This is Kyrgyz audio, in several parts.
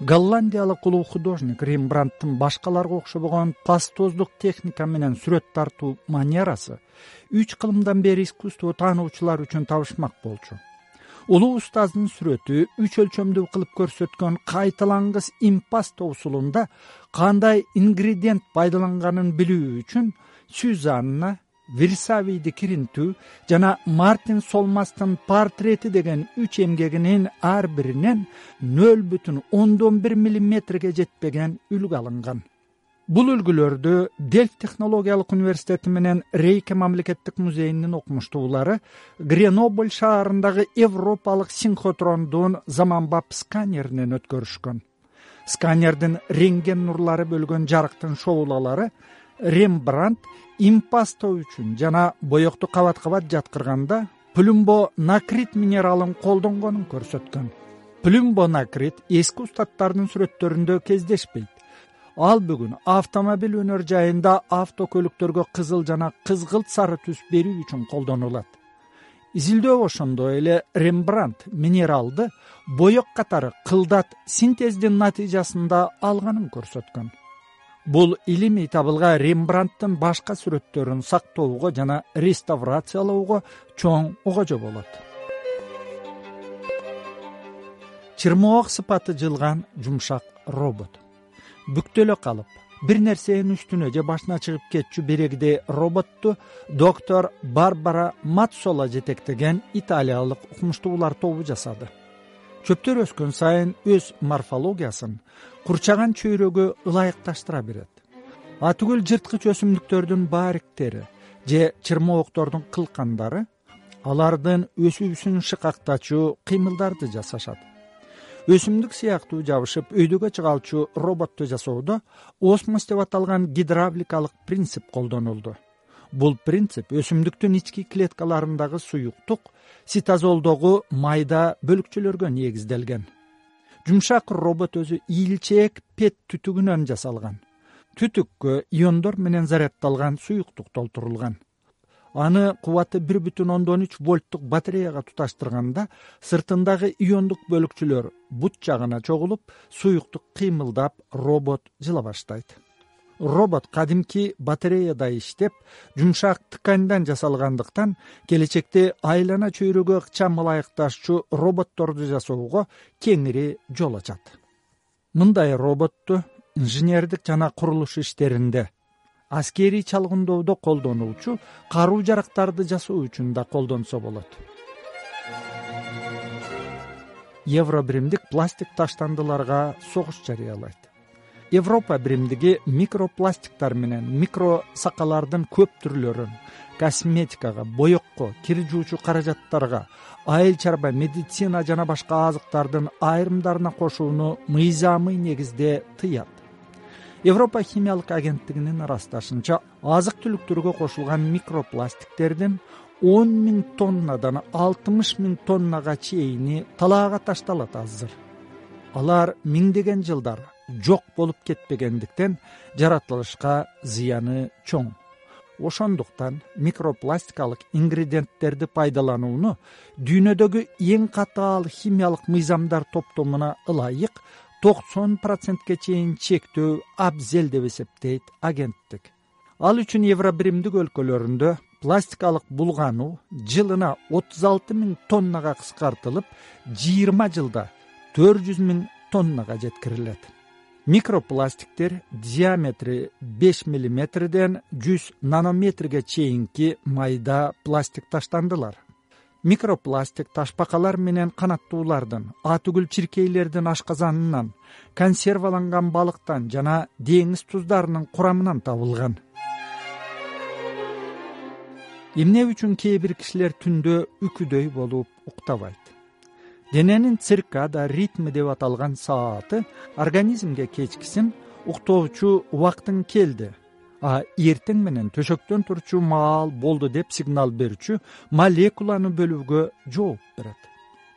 голландиялык улуу художник рембрандттын башкаларга окшобогон пастоздук техника менен сүрөт тартуу манерасы үч кылымдан бери искусство таануучулар үчүн табышмак болчу. Улуу устаздын сүрөтү үч өлчөмдүү кылып көрсөткөн кайталангыс импаста усулунда кандай ингредиент пайдаланганын билүү үчүн сюзанна версавийди киринтүү жана мартин солмастын портрети деген үч эмгегинин ар биринен нөл бүтүн ондон бир миллиметрге жетпеген үлгү алынган. Бул үлгүлөрдү дельф технологиялык университети менен рейке мамлекеттик музейинин окумуштуулары гренобль шаарындагы европалык синхотрондун заманбап сканеринен өткөрүшкөн. Сканердин рентген нурлары бөлгөн жарыктын шоулалары рембрандт импасто үчүн жана боекту кабат кабат жаткырганда плюмбо накрит минералын колдонгонун көрсөткөн. Плюмбо накрит эски устаттардын сүрөттөрүндө кездешпейт. Ал бүгүн автомобиль өнөр жайында автокөлүктөргө кызыл жана кызгылт сары түс берүү үчүн колдонулат. Изилдөө ошондой эле рембрандт минералды боек катары кылдат синтездин натыйжасында алганын көрсөткөн бул илимий табылга рембрандттын башка сүрөттөрүн сактоого жана реставрациялоого чоң огожо болот. Чырмоок сыпаты жылган жумшак робот. Бүктөлө калып бир нерсенин үстүнө же башына чыгып кетчү берегидей роботту доктор барбара мацола жетектеген италиялык окумуштуулар тобу жасады чөптөр өскөн сайын өз морфологиясын курчаган чөйрөгө ылайыкташтыра берет. Атүгүл жырткыч өсүмдүктөрдүн баариктери же чырмооктордун кылкандары алардын өсүүсүн шыкактачу кыймылдарды жасашат. Өсүмдүк сыяктуу жабышып өйдөгө чыга алчу роботту жасоодо осмос деп аталган гидравликалык принцип колдонулду бул принцип өсүмдүктүн ички клеткаларындагы суюктук ситозолдогу майда бөлүкчөлөргө негизделген. Жумшак робот өзү ийилчээк пет түтүгүнөн жасалган. Түтүккө иондор менен заряддалган суюктук толтурулган. Аны кубаты бир бүтүн ондон үч вольттук батареяга туташтырганда сыртындагы иондук бөлүкчөлөр бут жагына чогулуп суюктук кыймылдап робот жыла баштайт робот кадимки батареядай иштеп жумшак тканьдан жасалгандыктан келечекте айлана чөйрөгө ыкчам ылайыкташчу роботторду жасоого кеңири жол ачат. Мындай роботту инженердик жана курулуш иштеринде аскерий чалгындоодо колдонулчу каруу жарактарды жасоо үчүн да колдонсо болот. Евро биримдик пластик таштандыларга согуш жарыялайт европа биримдиги микропластиктар менен микро сакалардын көп түрлөрүн косметикага боекко кир жуучу каражаттарга айыл чарба медицина жана башка азыктардын айрымдарына кошууну мыйзамый негизде тыят. Европа химиялык агенттигинин ырасташынча азык түлүктөргө кошулган микропластиктердин он миң тоннадан алтымыш миң тоннага чейини талаага ташталат азыр. Алар миңдеген жылдар жок болуп кетпегендиктен жаратылышка зыяны чоң. Ошондуктан микропластикалык ингредиенттерди пайдаланууну дүйнөдөгү эң катаал химиялык мыйзамдар топтомуна ылайык токсон процентке чейин чектөө абзел деп эсептейт агенттик. Ал үчүн евро биримдик өлкөлөрүндө пластикалык булгануу жылына отуз алты миң тоннага кыскартылып жыйырма жылда төрт жүз миң тоннага жеткирилет микропластиктер диаметри беш миллиметрден жүз нанометрге чейинки майда пластик таштандылар. Микропластик ташбакалар менен канаттуулардын атүгүл чиркейлердин ашказанынан консерваланган балыктан жана деңиз туздарынын курамынан табылган. Эмне үчүн кээ бир кишилер түндө үкүдөй болуп уктабайт дененин циркада ритми деп аталган сааты организмге кечкисин уктоочу убактың келди а эртең менен төшөктөн турчу маал болду деп сигнал берүүчү молекуланы бөлүүгө жооп берет.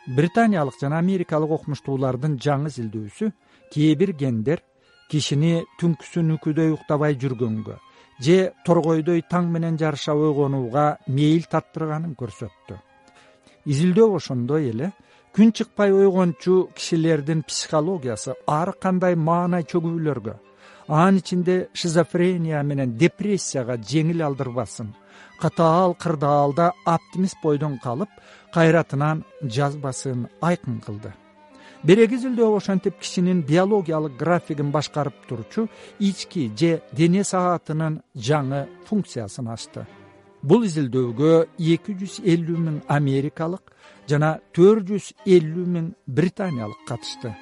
Британиялык жана америкалык окумуштуулардын жаңы изилдөөсү кээ бир гендер кишини түнкүсүн үкүдөй уктабай жүргөнгө же торгойдой таң менен жарыша ойгонууга мейил таттырганын көрсөттү. Изилдөө ошондой эле күн чыкпай ойгончу кишилердин психологиясы ар кандай маанай чөгүүлөргө анын ичинде шизофрения менен депрессияга жеңил алдырбасын катаал кырдаалда оптимист бойдон калып кайратынан жазбасын айкын кылды. Берек изилдөө ошентип кишинин биологиялык графигин башкарып турчу ички же дене саатынын жаңы функциясын ачты бул изилдөөгө эки жүз элүү миң америкалык жана төрт жүз элүү миң британиялык катышты